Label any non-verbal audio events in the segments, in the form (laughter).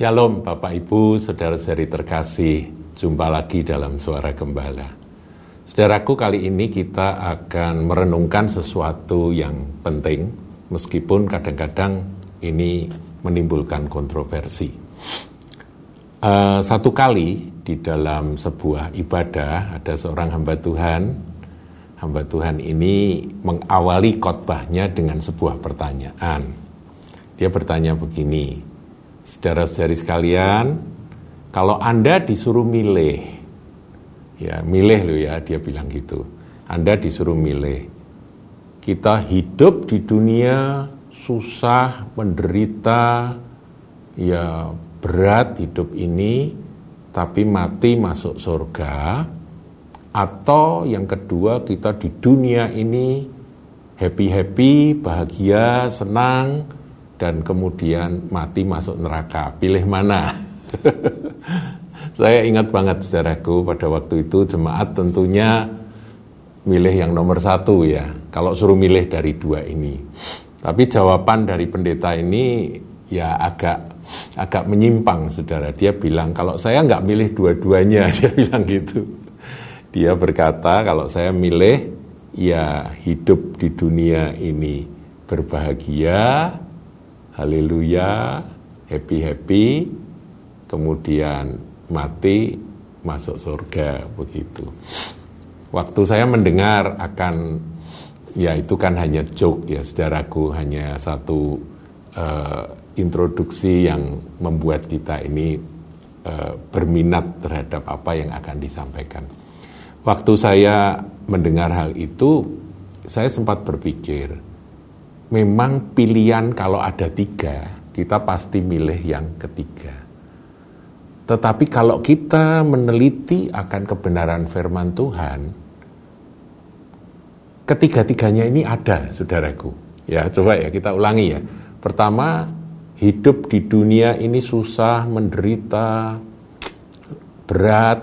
Shalom Bapak Ibu, saudara-saudari terkasih, jumpa lagi dalam Suara Gembala. Saudaraku, kali ini kita akan merenungkan sesuatu yang penting, meskipun kadang-kadang ini menimbulkan kontroversi. Uh, satu kali di dalam sebuah ibadah ada seorang hamba Tuhan, hamba Tuhan ini mengawali khotbahnya dengan sebuah pertanyaan. Dia bertanya begini, saudara-saudari sekalian, kalau Anda disuruh milih, ya milih loh ya, dia bilang gitu. Anda disuruh milih, kita hidup di dunia susah, menderita, ya berat hidup ini, tapi mati masuk surga, atau yang kedua kita di dunia ini happy-happy, bahagia, senang, dan kemudian mati masuk neraka. Pilih mana? (laughs) Saya ingat banget saudaraku pada waktu itu jemaat tentunya milih yang nomor satu ya. Kalau suruh milih dari dua ini. Tapi jawaban dari pendeta ini ya agak agak menyimpang saudara. Dia bilang kalau saya nggak milih dua-duanya, (laughs) dia bilang gitu. Dia berkata kalau saya milih ya hidup di dunia ini berbahagia, haleluya, happy-happy, kemudian mati masuk surga begitu. Waktu saya mendengar akan ya itu kan hanya joke ya saudaraku hanya satu uh, introduksi yang membuat kita ini uh, berminat terhadap apa yang akan disampaikan. Waktu saya mendengar hal itu, saya sempat berpikir, memang pilihan kalau ada tiga, kita pasti milih yang ketiga. Tetapi kalau kita meneliti akan kebenaran firman Tuhan, ketiga-tiganya ini ada, saudaraku. Ya, coba ya kita ulangi ya. Pertama, hidup di dunia ini susah, menderita, berat,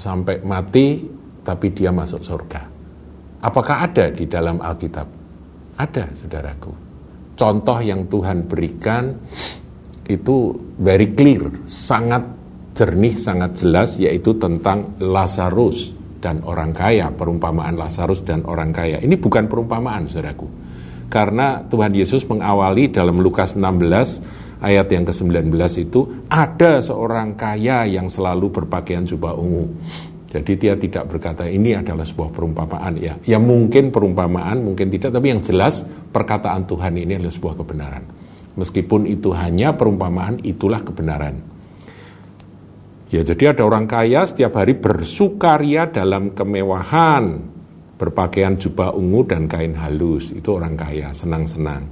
sampai mati, tapi dia masuk surga. Apakah ada di dalam Alkitab? Ada, saudaraku. Contoh yang Tuhan berikan itu very clear, sangat jernih, sangat jelas, yaitu tentang Lazarus dan orang kaya, perumpamaan Lazarus dan orang kaya. Ini bukan perumpamaan, saudaraku karena Tuhan Yesus mengawali dalam Lukas 16 ayat yang ke-19 itu ada seorang kaya yang selalu berpakaian jubah ungu. Jadi dia tidak berkata ini adalah sebuah perumpamaan ya. Ya mungkin perumpamaan, mungkin tidak, tapi yang jelas perkataan Tuhan ini adalah sebuah kebenaran. Meskipun itu hanya perumpamaan, itulah kebenaran. Ya jadi ada orang kaya setiap hari bersukaria dalam kemewahan, berpakaian jubah ungu dan kain halus. Itu orang kaya, senang-senang.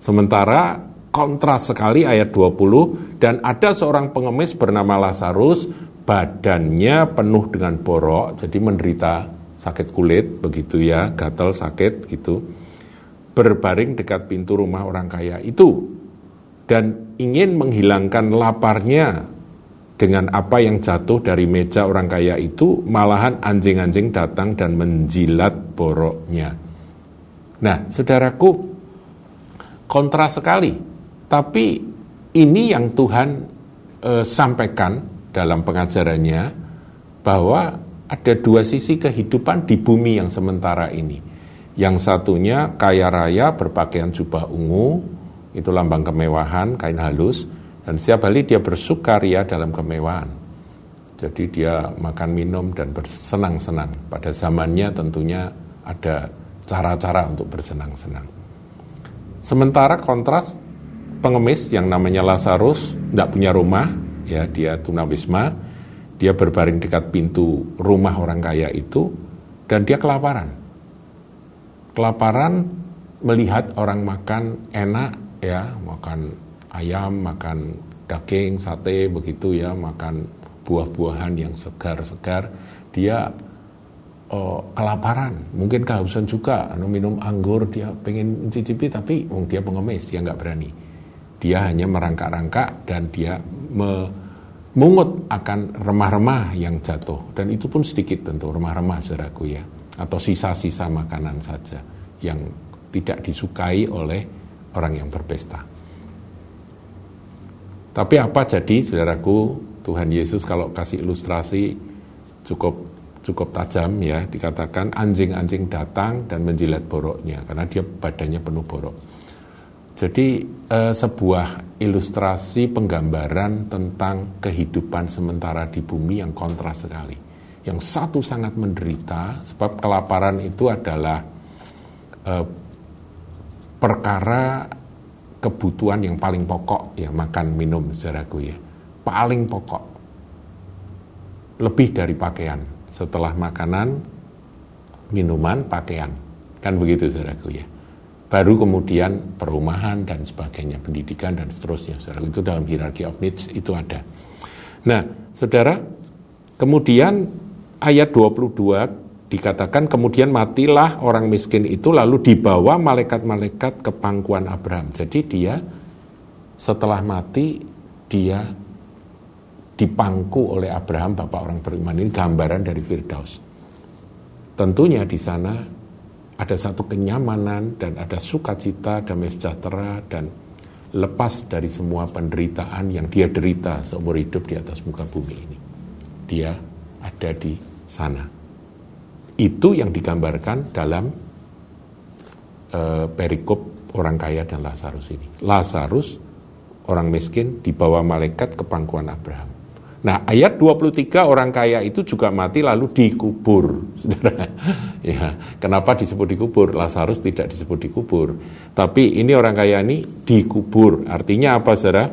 Sementara kontras sekali ayat 20, dan ada seorang pengemis bernama Lazarus, badannya penuh dengan borok, jadi menderita sakit kulit, begitu ya, gatal sakit gitu, berbaring dekat pintu rumah orang kaya itu, dan ingin menghilangkan laparnya dengan apa yang jatuh dari meja orang kaya itu malahan anjing-anjing datang dan menjilat boroknya. Nah, saudaraku, kontra sekali. Tapi ini yang Tuhan e, sampaikan dalam pengajarannya bahwa ada dua sisi kehidupan di bumi yang sementara ini. Yang satunya kaya raya berpakaian jubah ungu, itu lambang kemewahan, kain halus dan setiap hari dia bersukaria dalam kemewahan. Jadi dia makan minum dan bersenang-senang. Pada zamannya tentunya ada cara-cara untuk bersenang-senang. Sementara kontras pengemis yang namanya Lazarus tidak punya rumah, ya dia tunawisma, dia berbaring dekat pintu rumah orang kaya itu dan dia kelaparan. Kelaparan melihat orang makan enak ya, makan ayam, makan daging, sate begitu ya, makan buah-buahan yang segar-segar, dia oh, kelaparan, mungkin kehausan juga, anu, minum anggur, dia pengen mencicipi, tapi oh, dia pengemis, dia nggak berani. Dia hanya merangkak-rangkak dan dia memungut akan remah-remah yang jatuh. Dan itu pun sedikit tentu, remah-remah saudaraku ya. Atau sisa-sisa makanan saja yang tidak disukai oleh orang yang berpesta. Tapi apa jadi saudaraku Tuhan Yesus kalau kasih ilustrasi cukup cukup tajam ya dikatakan anjing-anjing datang dan menjilat boroknya karena dia badannya penuh borok. Jadi eh, sebuah ilustrasi penggambaran tentang kehidupan sementara di bumi yang kontras sekali. Yang satu sangat menderita sebab kelaparan itu adalah eh, perkara kebutuhan yang paling pokok ya makan minum saudaraku ya. Paling pokok. Lebih dari pakaian. Setelah makanan minuman pakaian. Kan begitu saudaraku ya baru kemudian perumahan dan sebagainya pendidikan dan seterusnya saudara itu dalam hierarki of needs itu ada nah saudara kemudian ayat 22 dikatakan kemudian matilah orang miskin itu lalu dibawa malaikat-malaikat ke pangkuan Abraham. Jadi dia setelah mati dia dipangku oleh Abraham bapak orang beriman ini gambaran dari Firdaus. Tentunya di sana ada satu kenyamanan dan ada sukacita, damai sejahtera dan lepas dari semua penderitaan yang dia derita seumur hidup di atas muka bumi ini. Dia ada di sana. Itu yang digambarkan dalam uh, perikop orang kaya dan Lazarus ini. Lazarus, orang miskin, dibawa malaikat ke pangkuan Abraham. Nah, ayat 23 orang kaya itu juga mati lalu dikubur. (laughs) Ya, kenapa disebut dikubur? Lazarus tidak disebut dikubur. Tapi ini orang kaya ini dikubur. Artinya apa, Saudara?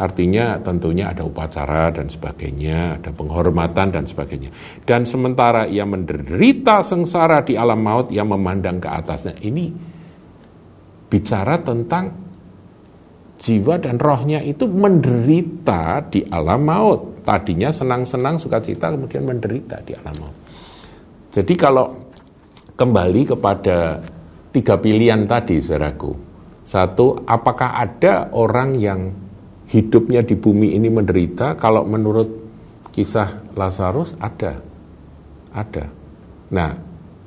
Artinya tentunya ada upacara dan sebagainya, ada penghormatan dan sebagainya. Dan sementara ia menderita sengsara di alam maut, ia memandang ke atasnya. Ini bicara tentang jiwa dan rohnya itu menderita di alam maut. Tadinya senang-senang sukacita, kemudian menderita di alam maut. Jadi kalau kembali kepada tiga pilihan tadi, saudaraku. Satu, apakah ada orang yang hidupnya di bumi ini menderita, kalau menurut kisah Lazarus ada. Ada. Nah,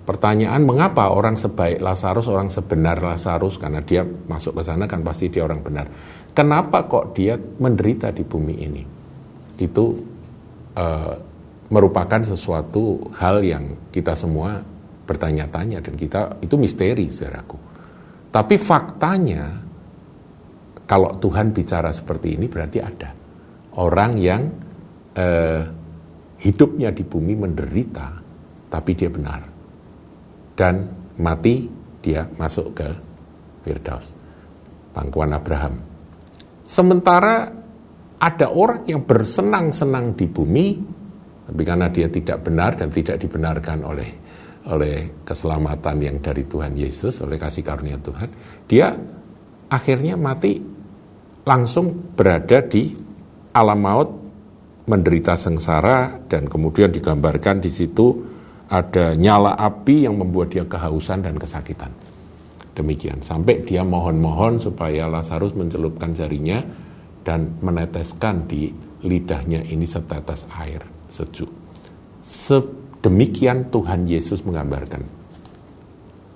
pertanyaan mengapa orang sebaik Lazarus, orang sebenar Lazarus, karena dia masuk ke sana kan pasti dia orang benar. Kenapa kok dia menderita di bumi ini? Itu uh, merupakan sesuatu hal yang kita semua bertanya-tanya dan kita itu misteri saudaraku. Tapi faktanya kalau Tuhan bicara seperti ini berarti ada orang yang eh, hidupnya di bumi menderita, tapi dia benar. Dan mati dia masuk ke Firdaus, pangkuan Abraham. Sementara ada orang yang bersenang-senang di bumi, tapi karena dia tidak benar dan tidak dibenarkan oleh oleh keselamatan yang dari Tuhan Yesus, oleh kasih karunia Tuhan, dia akhirnya mati langsung berada di alam maut menderita sengsara dan kemudian digambarkan di situ ada nyala api yang membuat dia kehausan dan kesakitan. Demikian sampai dia mohon-mohon supaya Lazarus mencelupkan jarinya dan meneteskan di lidahnya ini setetes air sejuk. Sedemikian Tuhan Yesus menggambarkan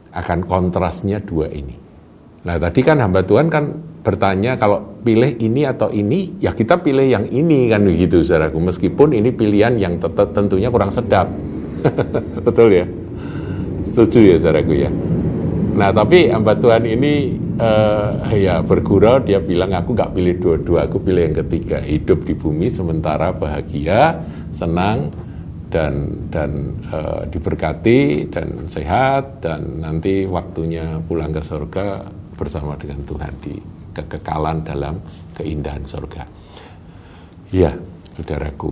akan kontrasnya dua ini. Nah tadi kan hamba Tuhan kan bertanya kalau pilih ini atau ini, ya kita pilih yang ini kan begitu saudaraku. Meskipun ini pilihan yang tentunya kurang sedap. (laughs) Betul ya? Setuju ya saudaraku ya? Nah tapi hamba Tuhan ini uh, ya bergurau dia bilang aku gak pilih dua-dua, aku pilih yang ketiga. Hidup di bumi sementara bahagia, senang, dan dan uh, diberkati dan sehat dan nanti waktunya pulang ke surga bersama dengan Tuhan di kekekalan dalam keindahan surga. Ya, saudaraku,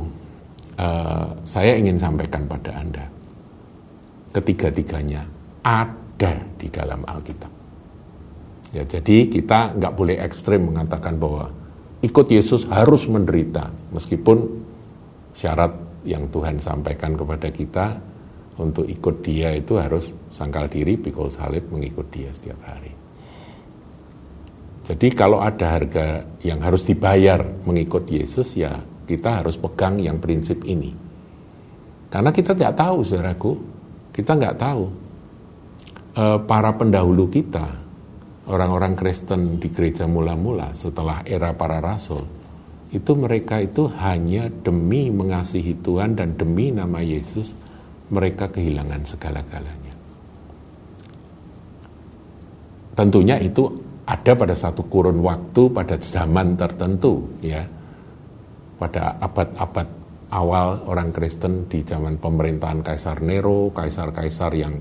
uh, saya ingin sampaikan pada Anda, ketiga-tiganya ada di dalam Alkitab. Ya, jadi kita nggak boleh ekstrim mengatakan bahwa ikut Yesus harus menderita, meskipun syarat yang Tuhan sampaikan kepada kita untuk ikut dia itu harus sangkal diri, pikul salib, mengikut dia setiap hari. Jadi kalau ada harga yang harus dibayar mengikut Yesus ya kita harus pegang yang prinsip ini. Karena kita tidak tahu saudaraku, kita nggak tahu e, para pendahulu kita, orang-orang Kristen di gereja mula-mula setelah era para rasul, itu mereka itu hanya demi mengasihi Tuhan dan demi nama Yesus mereka kehilangan segala-galanya. Tentunya itu ada pada satu kurun waktu pada zaman tertentu ya. Pada abad-abad awal orang Kristen di zaman pemerintahan Kaisar Nero, kaisar-kaisar yang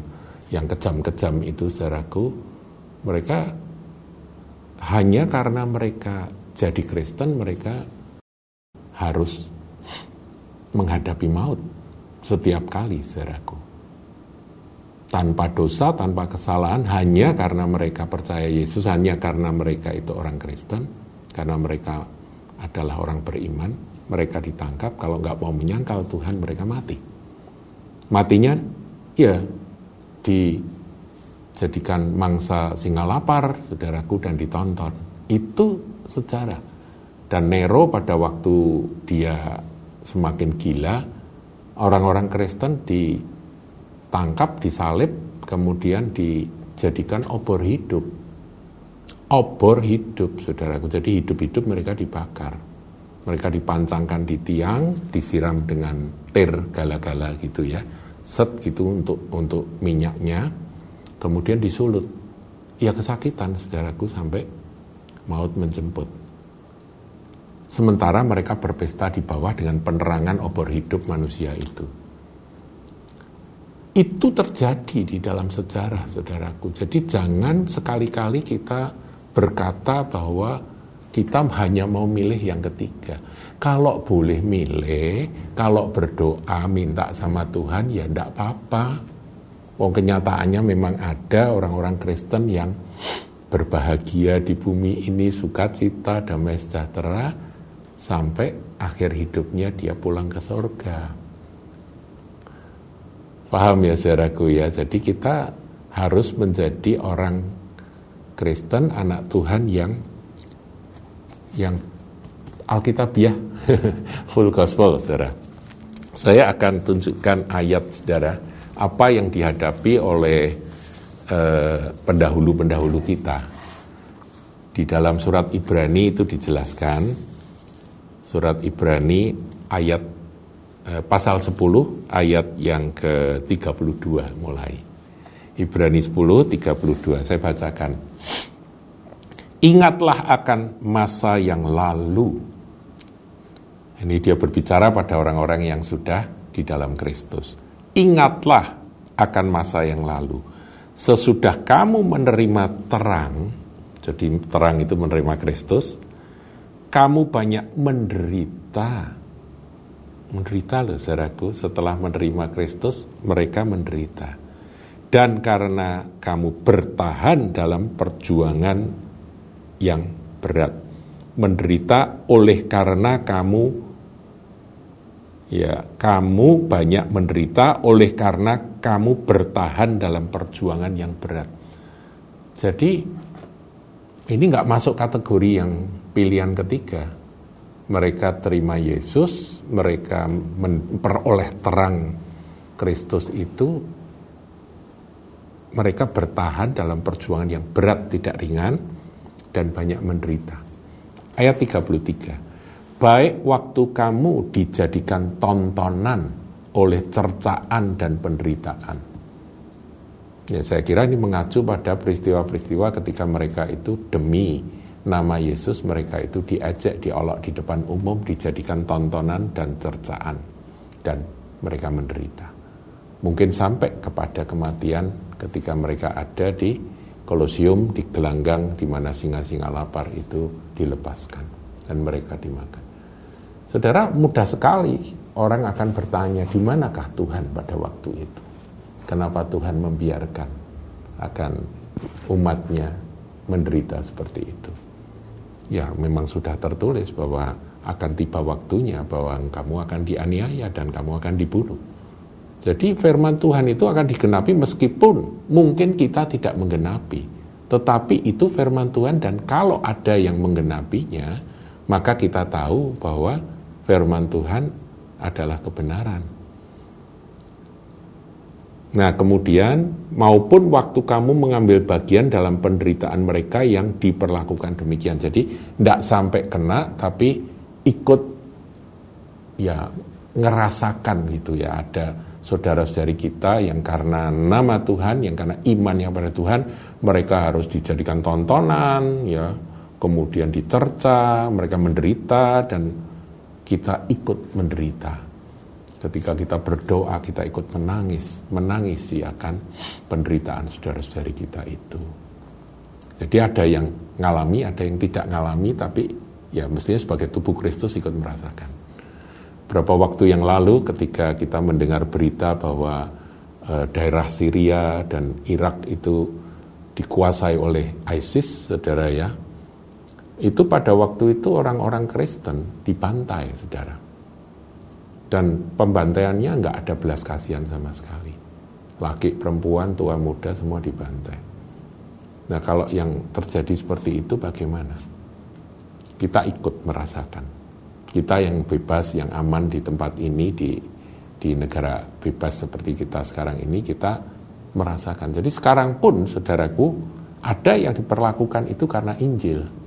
yang kejam-kejam itu saudaraku, mereka hanya karena mereka jadi Kristen mereka harus menghadapi maut setiap kali, saudaraku. Tanpa dosa, tanpa kesalahan, hanya karena mereka percaya Yesus, hanya karena mereka itu orang Kristen, karena mereka adalah orang beriman, mereka ditangkap, kalau nggak mau menyangkal Tuhan, mereka mati. Matinya, ya, dijadikan mangsa singa lapar, saudaraku, dan ditonton. Itu sejarah. Dan Nero pada waktu dia semakin gila, orang-orang Kristen ditangkap, disalib, kemudian dijadikan obor hidup. Obor hidup, saudaraku. Jadi hidup-hidup mereka dibakar. Mereka dipancangkan di tiang, disiram dengan tir gala-gala gitu ya. Set gitu untuk untuk minyaknya. Kemudian disulut. Ya kesakitan, saudaraku, sampai maut menjemput. Sementara mereka berpesta di bawah dengan penerangan obor hidup manusia itu. Itu terjadi di dalam sejarah, saudaraku. Jadi jangan sekali-kali kita berkata bahwa kita hanya mau milih yang ketiga. Kalau boleh milih, kalau berdoa minta sama Tuhan ya enggak apa-apa. Wong kenyataannya memang ada orang-orang Kristen yang berbahagia di bumi ini, sukacita, damai sejahtera, sampai akhir hidupnya dia pulang ke surga. Paham ya saudaraku ya, jadi kita harus menjadi orang Kristen, anak Tuhan yang yang Alkitabiah, (laughs) full gospel, saudara. Saya akan tunjukkan ayat, saudara, apa yang dihadapi oleh eh, pendahulu-pendahulu kita. Di dalam surat Ibrani itu dijelaskan, surat Ibrani ayat eh, pasal 10 ayat yang ke-32 mulai. Ibrani 10 32 saya bacakan. Ingatlah akan masa yang lalu. Ini dia berbicara pada orang-orang yang sudah di dalam Kristus. Ingatlah akan masa yang lalu. Sesudah kamu menerima terang, jadi terang itu menerima Kristus, kamu banyak menderita. Menderita loh saudaraku, setelah menerima Kristus, mereka menderita. Dan karena kamu bertahan dalam perjuangan yang berat, menderita oleh karena kamu ya kamu banyak menderita oleh karena kamu bertahan dalam perjuangan yang berat. Jadi ini nggak masuk kategori yang pilihan ketiga. Mereka terima Yesus, mereka memperoleh terang Kristus itu, mereka bertahan dalam perjuangan yang berat, tidak ringan, dan banyak menderita. Ayat 33. Baik waktu kamu dijadikan tontonan oleh cercaan dan penderitaan. Ya, saya kira ini mengacu pada peristiwa-peristiwa ketika mereka itu demi nama Yesus mereka itu diajak diolok di depan umum dijadikan tontonan dan cercaan. Dan mereka menderita. Mungkin sampai kepada kematian ketika mereka ada di kolosium di gelanggang di mana singa-singa lapar itu dilepaskan. Dan mereka dimakan saudara mudah sekali orang akan bertanya di manakah Tuhan pada waktu itu kenapa Tuhan membiarkan akan umatnya menderita seperti itu ya memang sudah tertulis bahwa akan tiba waktunya bahwa kamu akan dianiaya dan kamu akan dibunuh. Jadi firman Tuhan itu akan digenapi meskipun mungkin kita tidak menggenapi. Tetapi itu firman Tuhan dan kalau ada yang menggenapinya, maka kita tahu bahwa firman Tuhan adalah kebenaran. Nah, kemudian maupun waktu kamu mengambil bagian dalam penderitaan mereka yang diperlakukan demikian. Jadi tidak sampai kena, tapi ikut ya ngerasakan gitu ya ada saudara-saudari kita yang karena nama Tuhan, yang karena iman yang pada Tuhan, mereka harus dijadikan tontonan, ya, kemudian dicerca, mereka menderita dan kita ikut menderita. Ketika kita berdoa, kita ikut menangis, menangisi akan penderitaan saudara-saudari kita itu. Jadi ada yang ngalami, ada yang tidak ngalami, tapi ya mestinya sebagai tubuh Kristus ikut merasakan. Berapa waktu yang lalu ketika kita mendengar berita bahwa uh, daerah Syria dan Irak itu dikuasai oleh ISIS, saudara ya, itu pada waktu itu orang-orang Kristen dibantai, saudara. Dan pembantaiannya nggak ada belas kasihan sama sekali. Laki, perempuan, tua, muda semua dibantai. Nah kalau yang terjadi seperti itu bagaimana? Kita ikut merasakan. Kita yang bebas, yang aman di tempat ini, di, di negara bebas seperti kita sekarang ini, kita merasakan. Jadi sekarang pun, saudaraku, ada yang diperlakukan itu karena Injil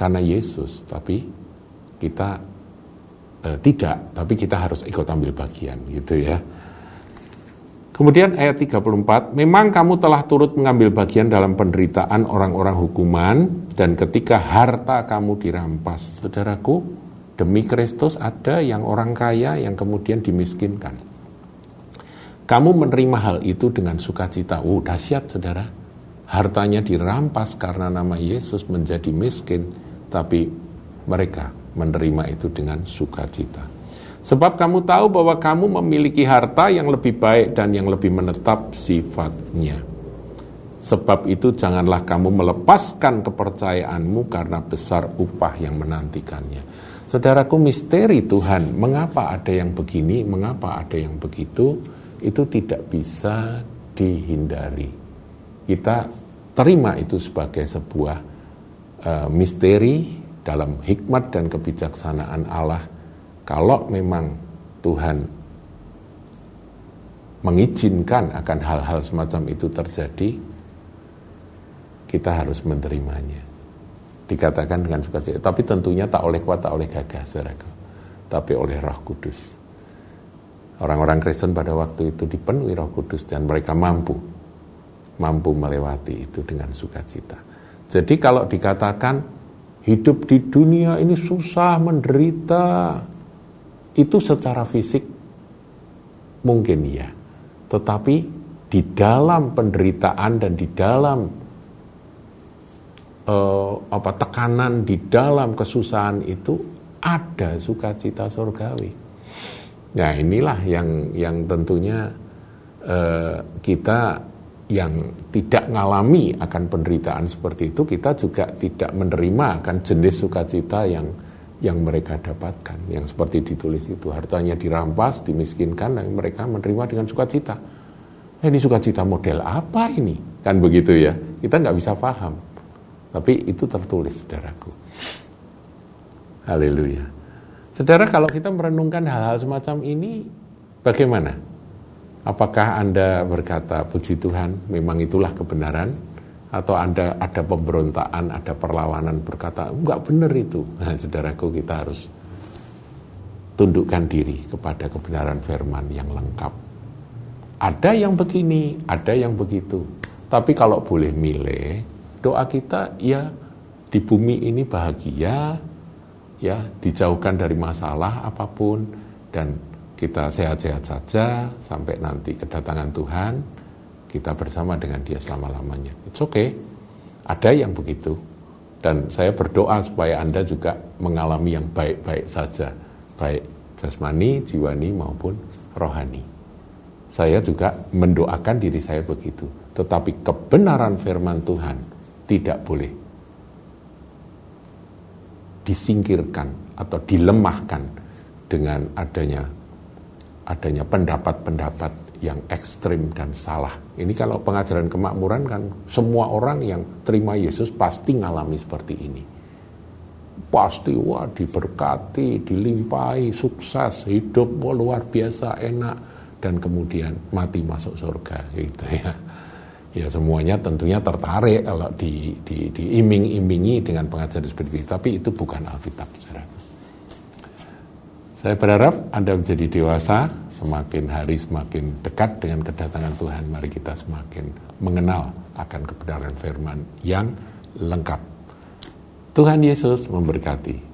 karena Yesus, tapi kita eh, tidak, tapi kita harus ikut ambil bagian gitu ya. Kemudian ayat 34, memang kamu telah turut mengambil bagian dalam penderitaan orang-orang hukuman dan ketika harta kamu dirampas. Saudaraku, demi Kristus ada yang orang kaya yang kemudian dimiskinkan. Kamu menerima hal itu dengan sukacita. Oh, dahsyat saudara. Hartanya dirampas karena nama Yesus menjadi miskin tapi mereka menerima itu dengan sukacita. Sebab kamu tahu bahwa kamu memiliki harta yang lebih baik dan yang lebih menetap sifatnya. Sebab itu janganlah kamu melepaskan kepercayaanmu karena besar upah yang menantikannya. Saudaraku misteri Tuhan, mengapa ada yang begini, mengapa ada yang begitu, itu tidak bisa dihindari. Kita terima itu sebagai sebuah uh, misteri dalam hikmat dan kebijaksanaan Allah kalau memang Tuhan mengizinkan akan hal-hal semacam itu terjadi kita harus menerimanya. Dikatakan dengan sukacita. Tapi tentunya tak oleh kuat tak oleh gagah saudaraku. Tapi oleh roh kudus. Orang-orang Kristen pada waktu itu dipenuhi roh kudus dan mereka mampu mampu melewati itu dengan sukacita jadi kalau dikatakan hidup di dunia ini susah, menderita, itu secara fisik mungkin ya. Tetapi di dalam penderitaan dan di dalam uh, apa tekanan, di dalam kesusahan itu ada sukacita surgawi. Nah inilah yang yang tentunya uh, kita yang tidak mengalami akan penderitaan seperti itu, kita juga tidak menerima akan jenis sukacita yang yang mereka dapatkan, yang seperti ditulis itu hartanya dirampas, dimiskinkan, dan mereka menerima dengan sukacita. Eh, ini sukacita model apa ini? Kan begitu ya, kita nggak bisa paham. Tapi itu tertulis, saudaraku. Haleluya. Saudara, kalau kita merenungkan hal-hal semacam ini, bagaimana? Apakah Anda berkata, puji Tuhan, memang itulah kebenaran? Atau Anda ada pemberontakan, ada perlawanan berkata, enggak benar itu. Nah, saudaraku, kita harus tundukkan diri kepada kebenaran firman yang lengkap. Ada yang begini, ada yang begitu. Tapi kalau boleh milih, doa kita ya di bumi ini bahagia, ya dijauhkan dari masalah apa pun, dan kita sehat-sehat saja sampai nanti kedatangan Tuhan, kita bersama dengan dia selama-lamanya. It's okay. Ada yang begitu. Dan saya berdoa supaya Anda juga mengalami yang baik-baik saja. Baik jasmani, jiwani maupun rohani. Saya juga mendoakan diri saya begitu. Tetapi kebenaran firman Tuhan tidak boleh disingkirkan atau dilemahkan dengan adanya adanya pendapat-pendapat yang ekstrim dan salah. Ini kalau pengajaran kemakmuran kan semua orang yang terima Yesus pasti ngalami seperti ini. Pasti wah diberkati, dilimpahi, sukses, hidup wah, luar biasa, enak dan kemudian mati masuk surga gitu ya. Ya semuanya tentunya tertarik kalau di, di, diiming-imingi dengan pengajaran seperti itu, tapi itu bukan Alkitab saudara. Saya berharap Anda menjadi dewasa, semakin hari semakin dekat dengan kedatangan Tuhan. Mari kita semakin mengenal akan kebenaran firman yang lengkap. Tuhan Yesus memberkati.